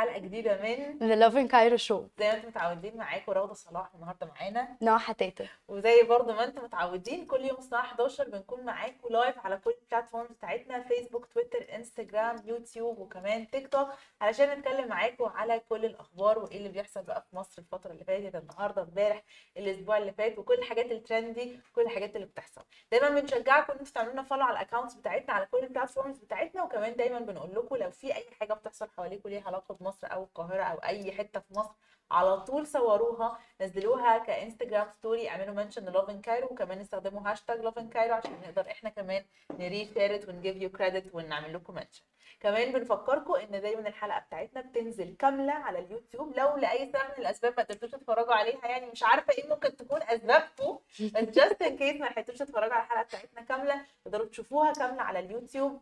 حلقة جديدة من The Loving Cairo Show. زي ما أنتم متعودين معاكم روضة صلاح النهارده معانا. نوع حتاته وزي برضو ما أنتم متعودين كل يوم الساعة 11 بنكون معاكم live على كل ال platforms بتاعتنا فيسبوك تويتر انستجرام يوتيوب وكمان تيك توك علشان نتكلم معاكم على كل الأخبار وإيه اللي بيحصل بقى في مصر الفترة اللي فاتت النهارده امبارح الأسبوع اللي فات وكل الحاجات ال trendy كل الحاجات اللي بتحصل. دايما بنشجعكم إن أنتوا تعملوا لنا follow على ال accounts بتاعتنا على كل ال platforms بتاعتنا وكمان دايما بنقول لكم لو في أي حاجة بتحصل حواليكم ليها علاقة بمصر أو القاهرة أو أي حتة في مصر على طول صوروها نزلوها ك Instagram story اعملوا mention Loving Cairo وكمان استخدموا hashtag Loving Cairo عشان نقدر إحنا كمان ن reshare و نgive you credit ونعمل لكم mention. كمان بنفكركم إن دايما الحلقة بتاعتنا بتنزل كاملة على اليوتيوب لو لأي سبب من الأسباب ما قدرتوش تتفرجوا عليها يعني مش عارفة إيه ممكن تكون أسبابكم بس just in case ما لحقتوش تتفرجوا على الحلقة بتاعتنا كاملة تقدروا تشوفوها كاملة على اليوتيوب.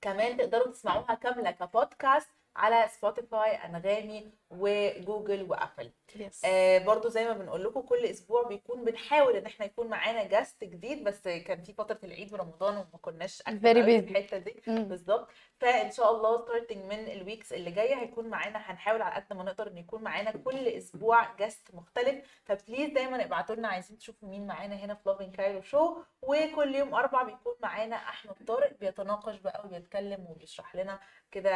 كمان تقدروا تسمعوها كاملة كبودكاست على سبوتيفاي أنغامي وجوجل وأبل. Yes آه برضو زي ما بنقول لكم كل أسبوع بيكون بنحاول إن إحنا يكون معانا guest جديد بس كان في فترة العيد ورمضان وما كناش في. الحتة دي. مم. بالظبط فإن شاء الله starting من ال weeks اللي جاية هيكون معانا هنحاول على قد ما نقدر إن يكون معانا كل أسبوع guest مختلف. ف please دايما ابعتوا لنا عايزين تشوفوا مين معانا هنا في Loving Cairo Show وكل يوم أربع بيكون معانا أحمد طارق بيتناقش بقى وبيتكلم وبيشرح لنا كده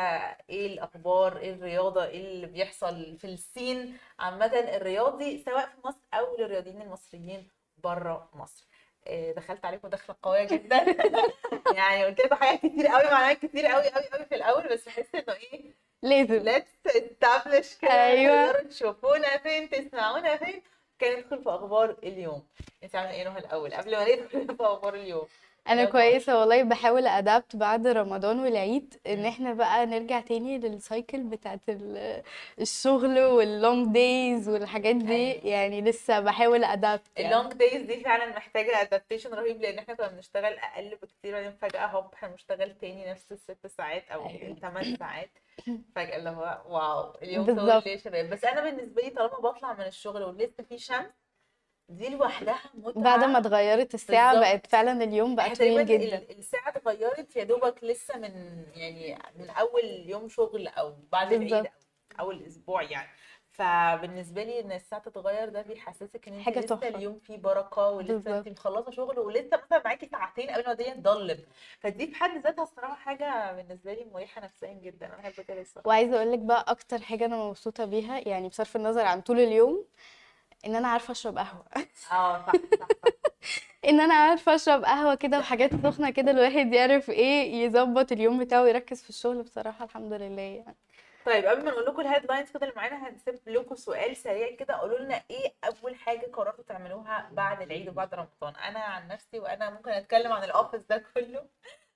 إيه الأخبار إيه الرياضة إيه اللي بيحصل. في السين عامة الرياضي سواء في مصر أو للرياضيين المصريين بره مصر. إيه، دخلت عليكم دخلة قوية جدا. يعني قلت لكم حاجات كتير قوي معلومات كتير قوي قوي قوي في الأول بس بحس إنه إيه لازم. let's establish كده. تقدروا تشوفونا فين تسمعونا فين. كان ندخل في أخبار اليوم. انت عاملة إيه نهى الأول؟ قبل ما ندخل في أخبار اليوم. أنا. كويسة والله بحاول أ adapt بعد رمضان والعيد إن إحنا بقى نرجع تاني لل cycle بتاعت ال- الشغل وال long days والحاجات دي أيوة. يعني لسه بحاول أ adapt يعني. ال long days دي فعلا محتاجة adaptation رهيب لأن إحنا كنا بنشتغل أقل بكتير بعدين فجأة هوب إحنا بنشتغل تاني نفس الست ساعات أو أيوة. الثمان ساعات فجأة اللي هو wow اليوم. طول ليه يا شباب بس أنا بالنسبة لي طالما بطلع من الشغل ولسه في شمس دي لوحدها متعة. بعد ما اتغيرت الساعة بالظبط. بقت فعلا اليوم بقى طويل جدا ال- الساعة اتغيرت يا دوبك لسه من يعني من أول يوم شغل أو بعد العيد أول أسبوع يعني. فبالنسبة لي إن الساعة تتغير ده بيحسسك إن أنت حاجة لسه تحفة. اليوم فيه بركة ولسه بالظبط. أنت مخلصة شغل ولسه مثلا معاكي ساعتين قبل ما الدنيا تضلم. فدي في حد ذاتها الصراحة حاجة بالنسبة لي مريحة نفسيا جدا. أنا بحب كده الصراحة. وعايزة أقول لك بقى أكتر حاجة أنا مبسوطة بيها يعني بصرف النظر عن طول اليوم إن أنا عارفة أشرب قهوة. آه صح صح إن أنا عارفة أشرب قهوة كده وحاجات سخنة كده الواحد يعرف إيه يظبط اليوم بتاعه ويركز في الشغل بصراحة الحمد لله يعني. طيب قبل ما نقول لكم ال headlines كده اللي معانا هنسيب لكم سؤال سريع كده. قولوا لنا إيه أول حاجة قررتوا تعملوها بعد العيد وبعد رمضان؟ أنا عن نفسي وأنا ممكن أتكلم عن ال office ده كله.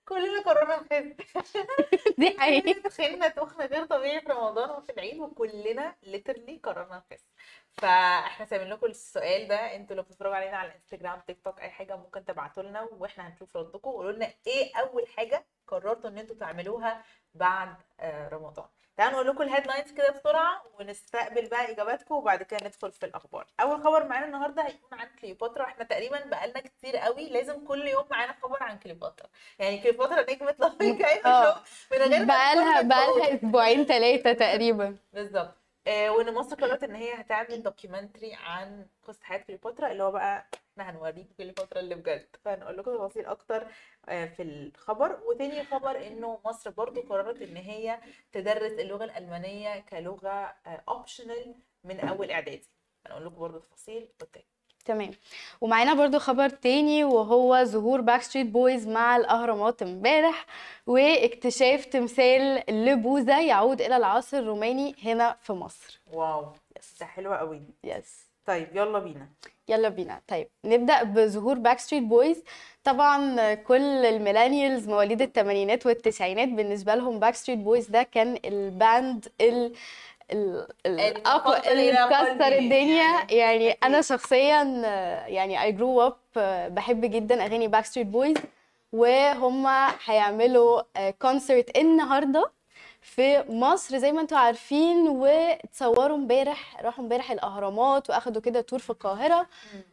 كلنا قررنا نخس دي حقيقة. كلنا تخنا تخن غير طبيعي في رمضان وفي العيد وكلنا literally قررنا نخس فاحنا سايبين لكم السؤال ده أنتوا لو بتتفرجوا علينا على الإنستجرام تيك توك أي حاجة ممكن تبعتوا لنا وإحنا هنشوف ردكم. قولوا لنا إيه أول حاجة قررتوا إن أنتوا تعملوها بعد آه، رمضان. تعالوا نقول لكم ال headlines كده بسرعة ونستقبل بقى إجاباتكم وبعد كده ندخل في الأخبار. أول خبر معانا النهارده هيكون عن كليوباترا. إحنا تقريبا بقالنا كتير قوي لازم كل يوم معانا خبر عن كليوباترا. يعني كليوباترا نجمة Cairo Live آه. من غير بقالها بقالها أسبوعين ثلاثة تقريبا. بالظبط. آه وإن مصر قررت إن هي هتعمل documentary عن قصة حياة كليوباترا اللي هو بقى إحنا هنوريكم كليوباترا اللي بجد. فهنقول لكم تفاصيل أكتر آه في الخبر. وتاني خبر إنه مصر برضو قررت إن هي تدرس اللغة الألمانية كلغة optional من أول إعدادي. هنقول لكم برضو تفاصيل قدام. تمام. ومعانا برضو خبر تاني وهو ظهور Backstreet Boys مع الأهرامات امبارح واكتشاف تمثال لبوذا يعود إلى العصر الروماني هنا في مصر. Wow. ده حلوة قوي. Yes طيب يلا بينا. يلا بينا. طيب نبدأ بظهور Backstreet Boys طبعا كل ال millennials مواليد الثمانينات والتسعينات بالنسبة لهم Backstreet Boys ده كان ال band ال ال الأقوى المفضل اللي مكسر الدنيا يعني. أكيد. شخصيا آه، يعني I grew up آه، بحب جدا أغاني Backstreet Boys وهم هيعملوا كونسرت النهارده في مصر زي ما أنتوا عارفين واتصوروا امبارح راحوا امبارح الأهرامات وأخدوا كده تور في القاهرة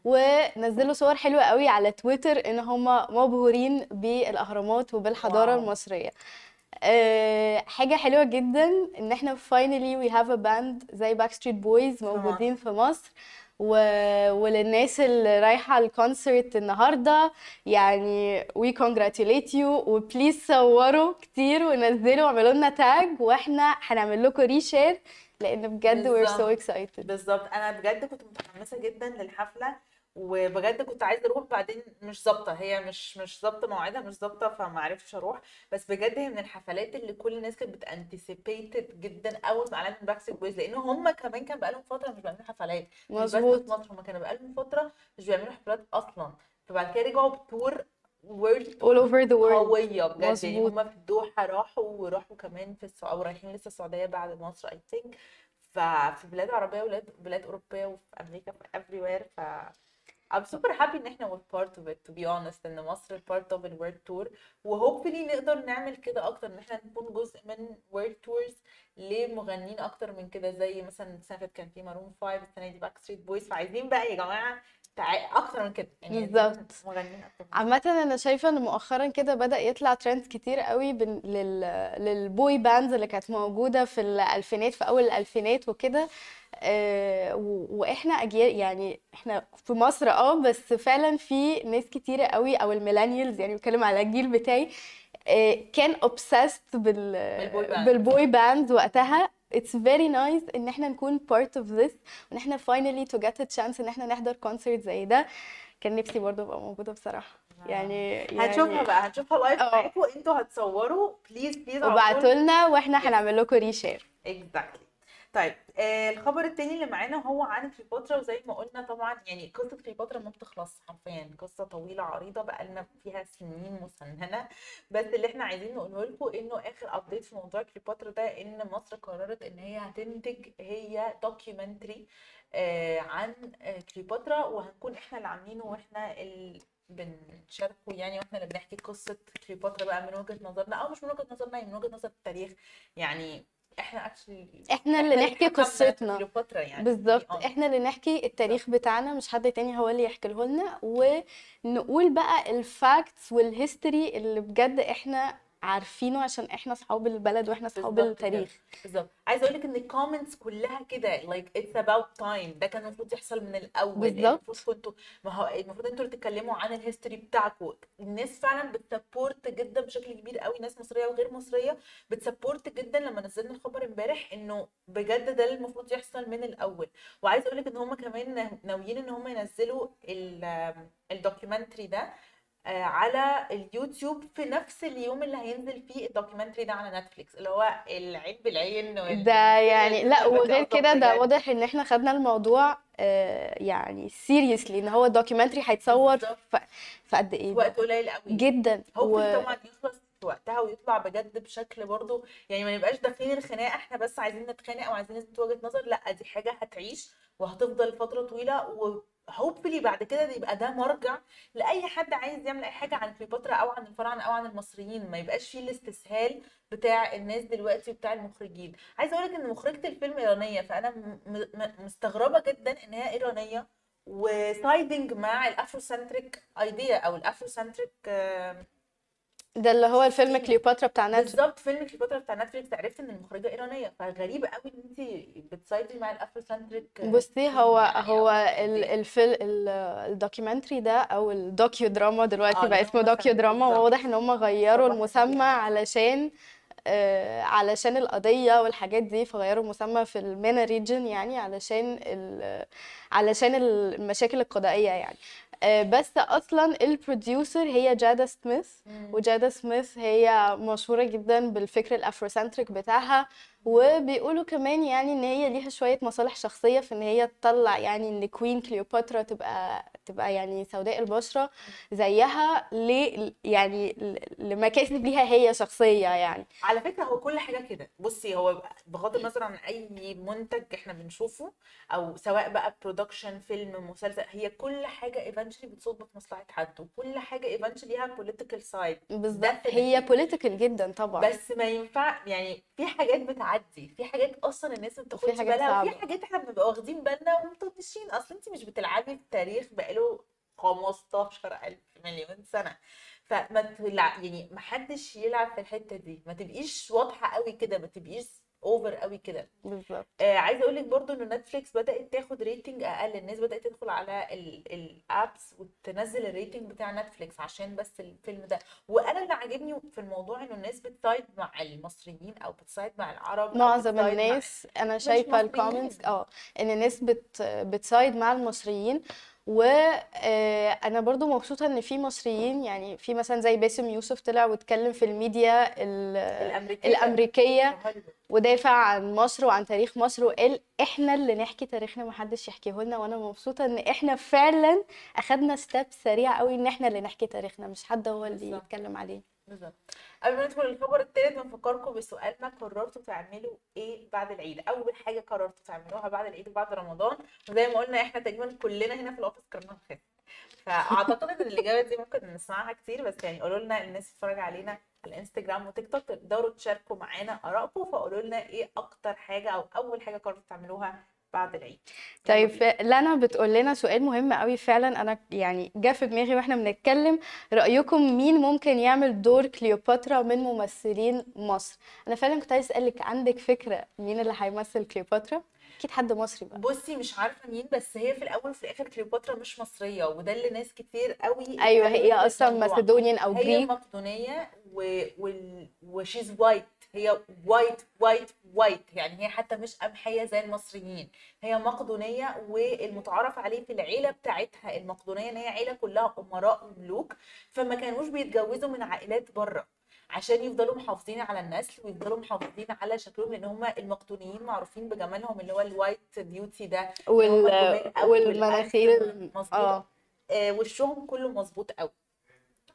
ونزلوا صور حلوة قوي على تويتر إن هم مبهورين بالأهرامات وبالحضارة واو. المصرية آه، حاجة حلوة جدا إن إحنا finally we have a band زي Backstreet Boys موجودين في مصر. و... وللناس اللي رايحة ال concert النهاردة يعني we congratulate you و please صوروا كتير ونزلوا واعملوا لنا tag وإحنا هنعمل لكم reshare لأن بجد we're so بالظبط. excited. بالظبط. أنا بجد كنت متحمسة جدا للحفلة. وبجد كنت عايزة أروح بعدين مش ظابطة هي مش مش ظابطة مواعيدها مش ظابطة فما عرفتش أروح. بس بجد هي من الحفلات اللي كل الناس كانت بت anticipate جدا اول ما اعلنوا Backstreet Boys لأن هم كمان كان بقالهم فترة مش بيعملوا حفلات. مظبوط. مصر هم كانوا بقالهم فترة مش بيعملوا حفلات أصلا. فبعد كده رجعوا ب tour world all over the world. قوية بجد. يعني. هما في الدوحة راحوا وراحوا كمان في السعودية أو رايحين لسه السعودية بعد مصر I think. ففي بلاد عربية وبلاد بلاد أوروبية وفي أمريكا في everywhere ف I'm super happy إن إحنا we're part of it to be honest إن مصر part of the world tour. و hopefully نقدر نعمل كده أكتر إن إحنا نكون جزء من world tours لمغنيين أكتر من كده زي مثلا السنة اللي فاتت كان في Maroon 5 السنة دي Backstreet Boys فعايزين بقى يا جماعة تع... أكتر من كده يعني بالظبط. عامة أنا شايفة إن مؤخرا كده بدأ يطلع ترند كتير قوي بن... لل... لل boy bands اللي كانت موجودة في الألفينات في أول الألفينات وكده. آه، وإحنا اجيال يعني إحنا في مصر آه بس فعلا في ناس كتيرة قوي أو ال millennials يعني بتكلم على الجيل بتاعي آه، كان obsessed بال بال boy band. بال boy band وقتها. It's very nice إن إحنا نكون part of this وإن إحنا to get a chance إن إحنا نحضر concert زي ده. كان نفسي برضه أبقى موجودة بصراحة. يعني يعني هنشوفها بقى هنشوفها live آه. معاكم. أنتوا هتصوروا. please please وبعتوا لنا وإحنا هنعمل لكم reshare exactly طيب آه الخبر التاني اللي معانا هو عن كليوباترا وزي ما قلنا طبعا يعني قصة كليوباترا ما بتخلص حرفيا قصة طويلة عريضة بقالنا فيها سنين مسننة بس اللي إحنا عايزين نقوله لكم إنه آخر update في موضوع كليوباترا ده إن مصر قررت إن هي هتنتج هي documentary آه عن آه كليوباترا وهنكون إحنا اللي عاملينه وإحنا اللي بنشاركه يعني وإحنا اللي بنحكي قصة كليوباترا بقى من وجهة نظرنا أو مش من وجهة نظرنا يعني من وجهة نظر التاريخ يعني إحنا actually إحنا اللي نحكي قصتنا. يعني. بالظبط. آه. إحنا اللي نحكي التاريخ بتاعنا مش حد تاني هو اللي يحكيه لنا ونقول بقى ال facts وال history اللي بجد إحنا عارفينه عشان إحنا اصحاب البلد وإحنا اصحاب بالظبط. التاريخ. بالظبط. عايزة أقول لك إن ال comments كلها كده like it's about time. ده كان المفروض يحصل من الأول. بالظبط. المفروض كنتوا ما هو المفروض أنتوا اللي تتكلموا عن ال history بتاعكم الناس فعلا بت support جدا بشكل كبير قوي ناس مصرية وغير مصرية بت support جدا لما نزلنا الخبر امبارح إنه بجد ده اللي المفروض يحصل من الأول. وعايزة أقول لك إن هم كمان ناويين إن هم ينزلوا ال- ال documentary ده. على اليوتيوب في نفس اليوم اللي هينزل فيه ال documentary ده على نتفليكس اللي هو العين بالعين ده يعني لا وغير كده ده. واضح إن إحنا خدنا الموضوع آه، يعني seriously إن هو ال documentary هيتصور. في قد إيه وقت قليل قوي جدا هو و... طبعا يخلص وقتها ويطلع بجد بشكل برضه يعني ما نبقاش داخلين الخناقة إحنا بس عايزين نتخانق أو عايزين نثبت وجهة نظر لا دي حاجة هتعيش وهتفضل فترة طويلة و hopefully بعد كده يبقى ده مرجع لأي حد عايز يعمل أي حاجة عن كليوباترا أو عن الفراعنة أو عن المصريين. ما يبقاش فيه الاستسهال بتاع الناس دلوقتي وبتاع المخرجين. عايزة أقول لك إن مخرجة الفيلم إيرانية فأنا مستغربة جدا إن هي إيرانية و siding مع ال Afrocentric idea أو ال Afrocentric ده اللي هو الفيلم كليوباترا بتاع نتفليكس بالظبط فيلم كليوباترا بتاع نتفليكس عرفت ان المخرجة إيرانية فغريبه قوي إن انت بت side ي مع ال Afrocentric بصي هو يعني هو أو ال- إيه. الفيل ال- ال documentary ده أو ال docudrama دلوقتي آه بقى اسمه docudrama وواضح إن هم غيروا المسمى علشان آه، علشان القضية والحاجات دي فغيروا المسمى في ال MENA region يعني علشان علشان المشاكل القضائية يعني. آه، بس أصلا ال producer هي جادا سميث. وجادا سميث هي مشهورة جدا بالفكر ال Afrocentric بتاعها وبيقولوا كمان يعني إن هي ليها شوية مصالح شخصية في إن هي تطلع يعني إن Queen كليوباترا تبقى تبقى يعني سوداء البشرة زيها ل يعني لمكاسب ليها هي شخصية يعني. على فكرة هو كل حاجة كده. بصي هو بغض النظر عن أي منتج إحنا بنشوفه أو سواء بقى production فيلم مسلسل هي كل حاجة eventually بتصب في مصلحة حد وكل حاجة eventually ليها political side بالظبط. هي political جدا طبعا. بس ما ينفع يعني في حاجات بتعدي في حاجات أصلا الناس ما بتاخدش بالها وفي. حاجات إحنا بنبقى واخدين بالنا ومطنشين. أصل انت مش بتلعبي في التاريخ بقاله 15000 مليون سنة. فما تلع... يعني ما حدش يلعب في الحتة دي. ما تبقيش واضحة قوي كده ما تبقيش over قوي كده. بالظبط. آه عايزة أقول لك برضو إن نتفليكس بدأت تاخد rating أقل. الناس بدأت تدخل على ال apps وتنزل ال rating بتاع نتفليكس عشان بس الفيلم ده. وأنا اللي عاجبني في الموضوع إنه الناس بت side مع المصريين أو بت side مع العرب معظم بت side مع الناس أنا شايفة. ال comments آه إن الناس بت بت side مع المصريين وأنا برضو مبسوطة إن في مصريين يعني في مثلا زي باسم يوسف طلع واتكلم في الميديا ال- الأمريكية هوليوود. ودافع عن مصر وعن تاريخ مصر وقال إحنا اللي نحكي تاريخنا محدش يحكيه لنا وأنا مبسوطة إن إحنا فعلا أخدنا step سريع قوي إن إحنا اللي نحكي تاريخنا مش حد هو اللي. يتكلم عليه بالظبط. قبل ما ندخل الخبر التالت بنفكركم بسؤالنا قررتوا تعملوا إيه بعد العيد؟ أول حاجة قررتوا تعملوها بعد العيد وبعد رمضان. وزي ما قلنا إحنا تقريبا كلنا هنا في ال office قررنا نخس فأعتقد إن الإجابة دي ممكن نسمعها كتير بس يعني قولوا لنا الناس بتتفرج علينا على الإنستجرام وتيك توك تقدروا تشاركوا معانا آرائكم. فقولوا لنا إيه أكتر حاجة أو أول حاجة قررتوا تعملوها بعد العيد. طيب لنا بتقول لنا سؤال مهم قوي فعلا. أنا يعني جه في دماغي وإحنا بنتكلم رأيكم مين ممكن يعمل دور كليوباترا من ممثلين مصر؟ أنا فعلا كنت عايز أسألك عندك فكرة مين اللي هيمثل كليوباترا؟ أكيد حد مصري بقى. بصي مش عارفة مين بس هي في الأول وفي الآخر كليوباترا مش مصرية وده اللي ناس كتير قوي أيوه هي أصلا. Macedonian أو هي Greek. مقدونية و... وال... و she's white هي white white white يعني هي حتى مش قمحية زي المصريين. هي مقدونية والمتعارف عليه في العيلة بتاعتها المقدونية إن هي عيلة كلها أمراء وملوك فما كانوش بيتجوزوا من عائلات بره عشان يفضلوا محافظين على النسل ويفضلوا محافظين على شكلهم لأن هم المقدونيين معروفين بجمالهم اللي هو ال white beauty ده وال... والمناخير آه. آه، وشهم كله مظبوط قوي.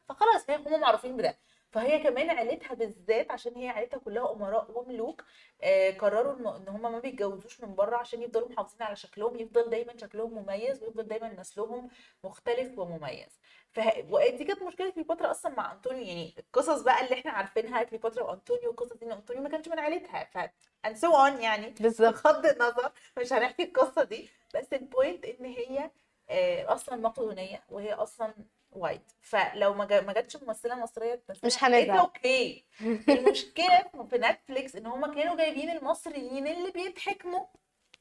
فخلاص هم معروفين بده. فهي كمان عيلتها بالذات عشان هي عيلتها كلها أمراء وملوك آه قرروا إن هم ما بيتجوزوش من بره عشان يفضلوا محافظين على شكلهم يفضل دايما شكلهم مميز ويفضل دايما نسلهم مختلف ومميز. فه... ودي كانت مشكلة كليوباترا أصلا مع أنطونيو. يعني القصص بقى اللي إحنا عارفينها كليوباترا وأنطونيو قصه إن أنطونيو ما كانش من عيلتها ف and so on يعني بالظبط. بغض النظر مش هنحكي القصة دي. بس ال point إن هي آه، أصلا مقدونية وهي أصلا white فلو ما جا- ما جاتش ممثلة مصرية تمثلها مش هنزعل. okay المشكلة في نتفليكس إن هم كانوا جايبين المصريين اللي بيتحكموا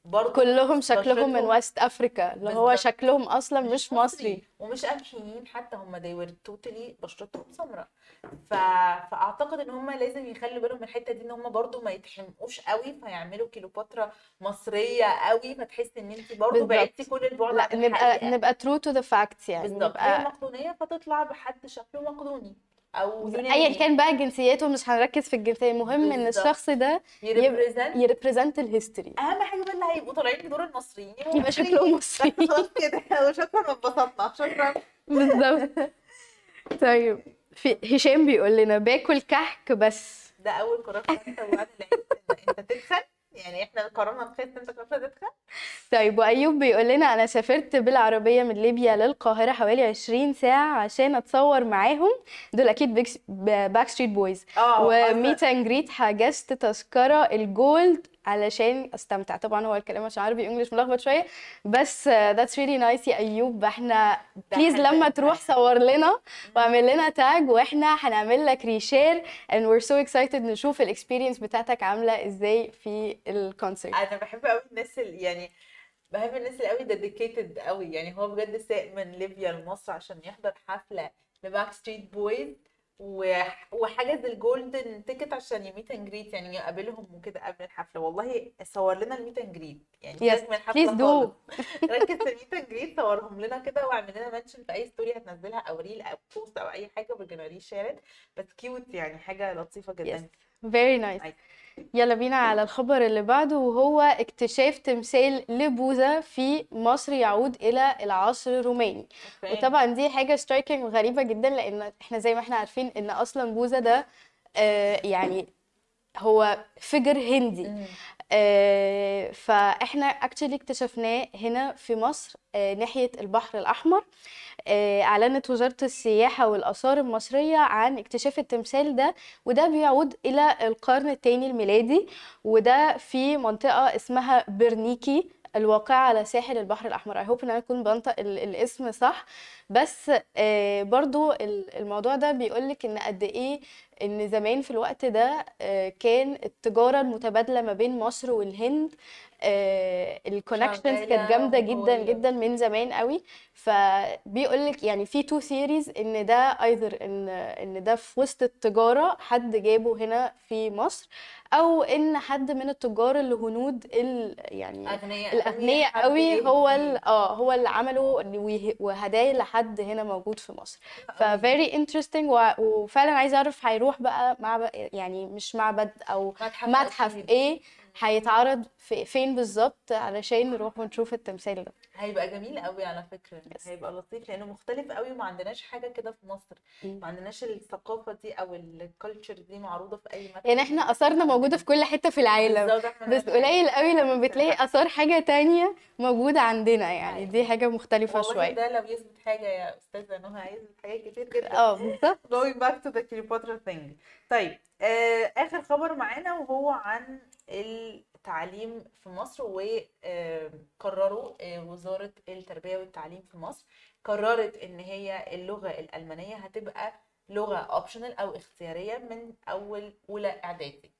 برضه كلهم شكلهم من West Africa اللي هو. شكلهم أصلا مش مصري. ومش قمحيين حتى هم they were totally بشرتهم سمراء. ف... فأعتقد إن هم لازم يخلوا بالهم من الحتة دي إن هم برضو ما يتحمقوش قوي فيعملوا كيلوباترا مصرية قوي فتحس إن انت برضو. بعدتي كل البعد لا نبقى نبقى true to the facts يعني. بالظبط. نبقى مقدونية فتطلع بحد شكله مقدوني. أو ايا يوناني كان بقى جنسيته مش هنركز في الجنسية المهم إن. الشخص ده ي represent. ي represent ال history. أهم حاجة بقى اللي هيبقوا طالعين بدور المصريين يبقى مصريين. شكله بس مصري خلاص كده. وشكرا انبسطنا شكرا. بالظبط. طيب في هشام بيقول لنا باكل كحك بس. ده أول قرار خدته بعد العيد إن أنت تتخن يعني إحنا قررنا نخس إنت تتخن طيب وأيوب بيقول لنا أنا سافرت بالعربية من ليبيا للقاهرة حوالي 20 ساعة عشان أتصور معاهم. دول أكيد Backstreet Boys آه و meet and greet حجزت تذكرة ال gold علشان استمتع. طبعا هو الكلام عشان عربي English ملخبط شوية. بس that's really nice يا أيوب. إحنا please لما. تروح صور لنا واعمل لنا tag وإحنا هنعمل لك reshare and we're so excited نشوف ال experience بتاعتك عاملة إزاي في ال concert أنا بحب قوي الناس اللي يعني بحب الناس اللي قوي dedicated قوي يعني هو بجد ساق من ليبيا لمصر عشان يحضر حفلة ل Backstreet Boys. وحجز ال golden ticket عشان ي meet and greet يعني يقابلهم وكده قبل الحفلة والله صور لنا ال meet and greet يعني Yes, من الحفلة. خالص ركز في ال meet and greet صورهم لنا كده واعمل لنا mention في أي story هتنزلها أو reel أو post أو أي حاجة بال journey share it بس cute يعني حاجة لطيفة جدا Yes. Very nice. يلا بينا على الخبر اللي بعده وهو اكتشاف تمثال لبوذا في مصر يعود إلى العصر الروماني okay. وطبعا دي حاجة striking وغريبة جدا لأن إحنا زي ما إحنا عارفين إن أصلا بوذا ده آه يعني هو figure هندي فإحنا اكشلي اكتشفناه هنا في مصر آه، ناحية البحر الأحمر. آه، أعلنت وزارة السياحة والآثار المصرية عن اكتشاف التمثال ده وده بيعود إلى القرن الثاني الميلادي وده في منطقة اسمها برنيكي الواقعة على ساحل البحر الأحمر. I hope إن أنا أكون بنطق ال- الاسم صح. بس آه، برضو ال- الموضوع ده بيقولك إن قد إيه إن زمان في الوقت ده آه، كان التجارة المتبادلة ما بين مصر والهند ال connections شغالة كانت جامدة جدا. جدا من زمان قوي فبيقولك يعني في two theories إن ده either إن إن ده في وسط التجارة حد جابه هنا في مصر أو إن حد من التجار الهنود ال يعني أغنياء الاغنياء قوي هو. آه هو اللي عمله وهداه لحد هنا موجود في مصر ف very interesting و- وفعلا عايزة أعرف هيروح بقى معبد يعني مش معبد أو متحف متحف. إيه هيتعرض في فين بالظبط علشان نروح ونشوف التمثال ده. هيبقى جميل قوي على فكرة. Yes. هيبقى لطيف لأنه مختلف قوي وما عندناش حاجة كده في مصر. ما عندناش الثقافة دي أو الكالتشر دي معروضة في أي مكان. يعني إحنا آثارنا موجودة في كل حتة في العالم. بس قليل قوي لما بتلاقي آثار حاجة تانية موجودة عندنا يعني. دي حاجة مختلفة والله شوية. ده لو يثبت حاجة يا أستاذة نهى هيثبت حاجات كتير جدا. آه بالظبط. Going back to the Cleopatra thing. طيب آه آخر خبر معانا وهو عن التعليم في مصر وقرروا وزارة التربية والتعليم في مصر قررت إن هي اللغة الألمانية هتبقى لغة optional أو اختيارية من أول أولى إعدادي.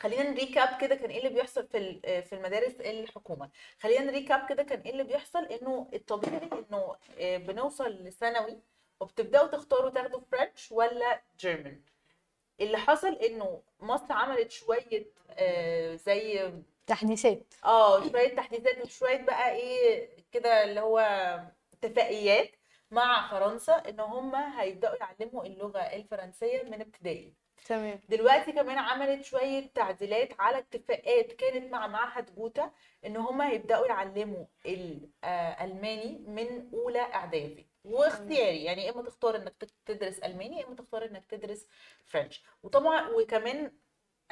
خلينا نريكاب كده كان إيه اللي بيحصل في ال- في المدارس الحكومة. خلينا نريكاب كده كان إيه اللي بيحصل إنه الطبيعي إنه آه، بنوصل لثانوي وبتبدأوا تختاروا تاخدوا فرنش ولا جيرمان اللي حصل إنه مصر عملت شوية آه، زي تحديثات. آه شوية تحديثات وشوية بقى إيه كده اللي هو اتفاقيات مع فرنسا إن هم هيبدأوا يعلموا اللغة الفرنسية من ابتدائي. تمام. دلوقتي كمان عملت شوية تعديلات على اتفاقات كانت مع معهد جوتا إن هما هيبدأوا يعلموا الألماني من أولى إعدادي. واختياري يعني يا إما تختار إنك تدرس ألماني يا إما تختار إنك تدرس فرنش وطبعا وكمان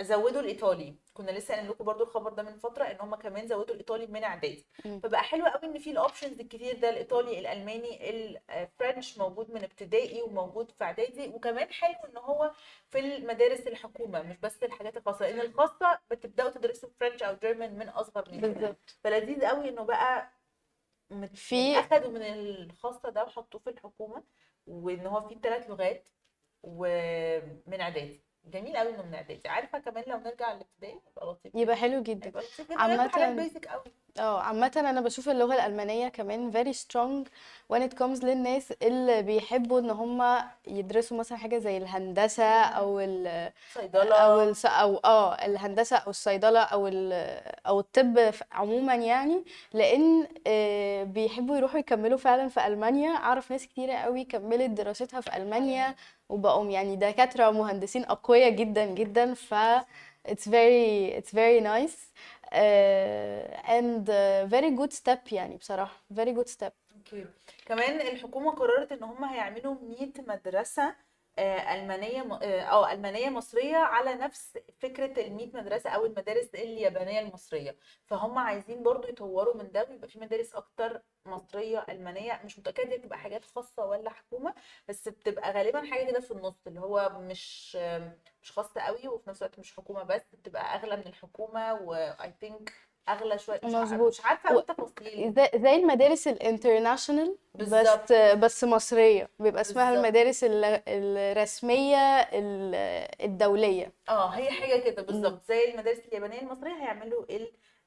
زودوا الإيطالي. كنا لسه قايلين لكم برضو الخبر ده من فترة إن هم كمان زودوا الإيطالي من إعدادي. فبقى حلو قوي إن في الاوبشنز الكتير ده الإيطالي الألماني الفرنش موجود من ابتدائي وموجود في إعدادي. وكمان حلو إن هو في المدارس الحكومة مش بس الحاجات الخاصة. لأن الخاصة بتبدأوا تدرسوا فرنش أو جيرمان من أصغر من بالظبط. فلذيذ قوي إنه بقى مت- في- أخدوا من الخاصة ده وحطوه في الحكومة وإن هو فيه ثلاث لغات ومن إعدادي. جميل قوي إنه من إعدادي. عارفة كمان لو نرجع للابتدائي يبقى لطيف يبقى حلو جدا. يبقى لطيف جدا. حاجات بيسك قوي آه عامة أنا بشوف اللغة الألمانية كمان very strong when it comes للناس اللي بيحبوا إن هم يدرسوا مثلا حاجة زي الهندسة أو ال صيدلة. أو الس أو آه الهندسة أو الصيدلة أو ال أو الطب ف- عموما يعني لأن آه، بيحبوا يروحوا يكملوا فعلا في ألمانيا. أعرف ناس كتيرة قوي كملت دراستها في ألمانيا وبقوا يعني دكاترة ومهندسين أقوياء جدا جدا ف it's very it's very nice. Uh, very good step يعني بصراحة. very good step. أوكي كمان الحكومة قررت إن هم هيعملوا 100 مدرسة ألمانية م- آه آه، ألمانية مصرية على نفس فكرة ال 100 مدرسة أو المدارس اليابانية المصرية. فهم عايزين برضو يطوروا من ده ويبقى في مدارس أكتر مصرية ألمانية. مش متأكدة تبقى حاجات خاصة ولا حكومة بس بتبقى غالبا حاجة كده في النص اللي هو مش مش خاصة قوي وفي نفس الوقت مش حكومة بس بتبقى أغلى من الحكومة. و I think أغلى شوية مظبوط. مش عارفة قوي تفاصيل زي, زي المدارس ال international بالظبط. بس بس مصرية بيبقى اسمها بالظبط. المدارس ال- الرسمية ال- الدولية آه هي حاجة كده بالظبط زي المدارس اليابانية المصرية هيعملوا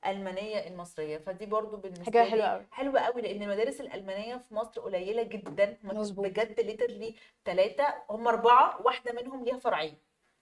الألمانية المصرية فدي برضو بالنسبة حاجة لي حلوة أوي. حلوة قوي لأن المدارس الألمانية في مصر قليلة جدا مظبوط. بجد literally ثلاثة هم أربعة واحدة منهم ليها فرعين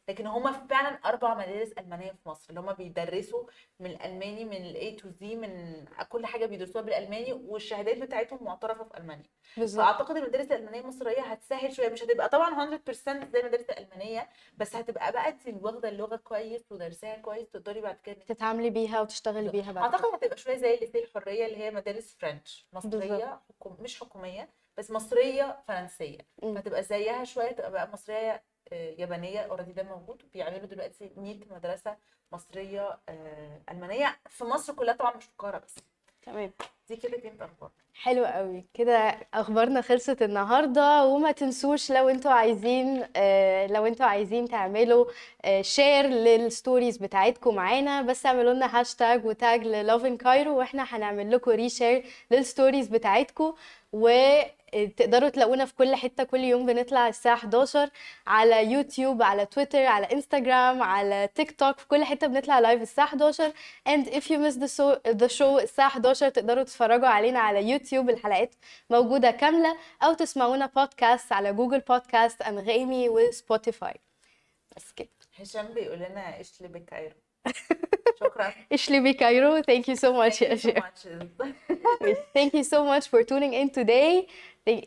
لكن هم فعلا أربع مدارس ألمانية في مصر اللي هم بيدرسوا من الألماني من ال A to Z من كل حاجة بيدرسوها بالألماني والشهادات بتاعتهم معترفة في ألمانيا. بالظبط. فأعتقد المدارس الألمانية المصرية هتسهل شوية مش هتبقى طبعا 100% زي المدارس الألمانية بس هتبقى بقى انت واخدة اللغة كويس ودارساها كويس تقدري بعد كده تتعاملي بيها وتشتغلي بيها بعد كده. أعتقد هتبقى شوية زي ليسيه الحريه اللي هي مدارس فرنش مصرية حكوم مش حكومية بس مصرية فرنسية. فتبقى زيها شوية تبقى بقى مصرية يابانية اوريدي ده موجود بيعملوا دلوقتي 100 مدرسة مصرية آه، ألمانية. في مصر كلها طبعا مش في القاهره بس. تمام. دي كده كانت أخبار حلو قوي. كده أخبارنا خلصت النهارده وما تنسوش لو أنتوا عايزين آه، لو أنتوا عايزين تعملوا share لل stories بتاعتكم معانا بس اعملوا لنا hashtag و tag ل Lovin Cairo وإحنا هنعمل لكم reshare لل stories بتاعتكم. وتقدروا تلاقونا في كل حتة كل يوم بنطلع الساعة 11 على يوتيوب على تويتر على انستغرام على تيك توك في كل حتة بنطلع live الساعة 11 and if you miss the show, the show الساعة 11 تقدروا تتفرجوا علينا على يوتيوب الحلقات موجودة كاملة أو تسمعونا بودكاست على جوجل بودكاست أنغامي وسبوتيفاي. بس كده. هشام بيقول لنا اشلي بكايرو شكرا Ishlibi Cairo, thank you so much يا شيخ. Thank you so much for tuning in today.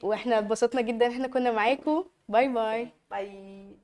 واحنا اتبسطنا جدا احنا كنا معاكم. bye bye. bye.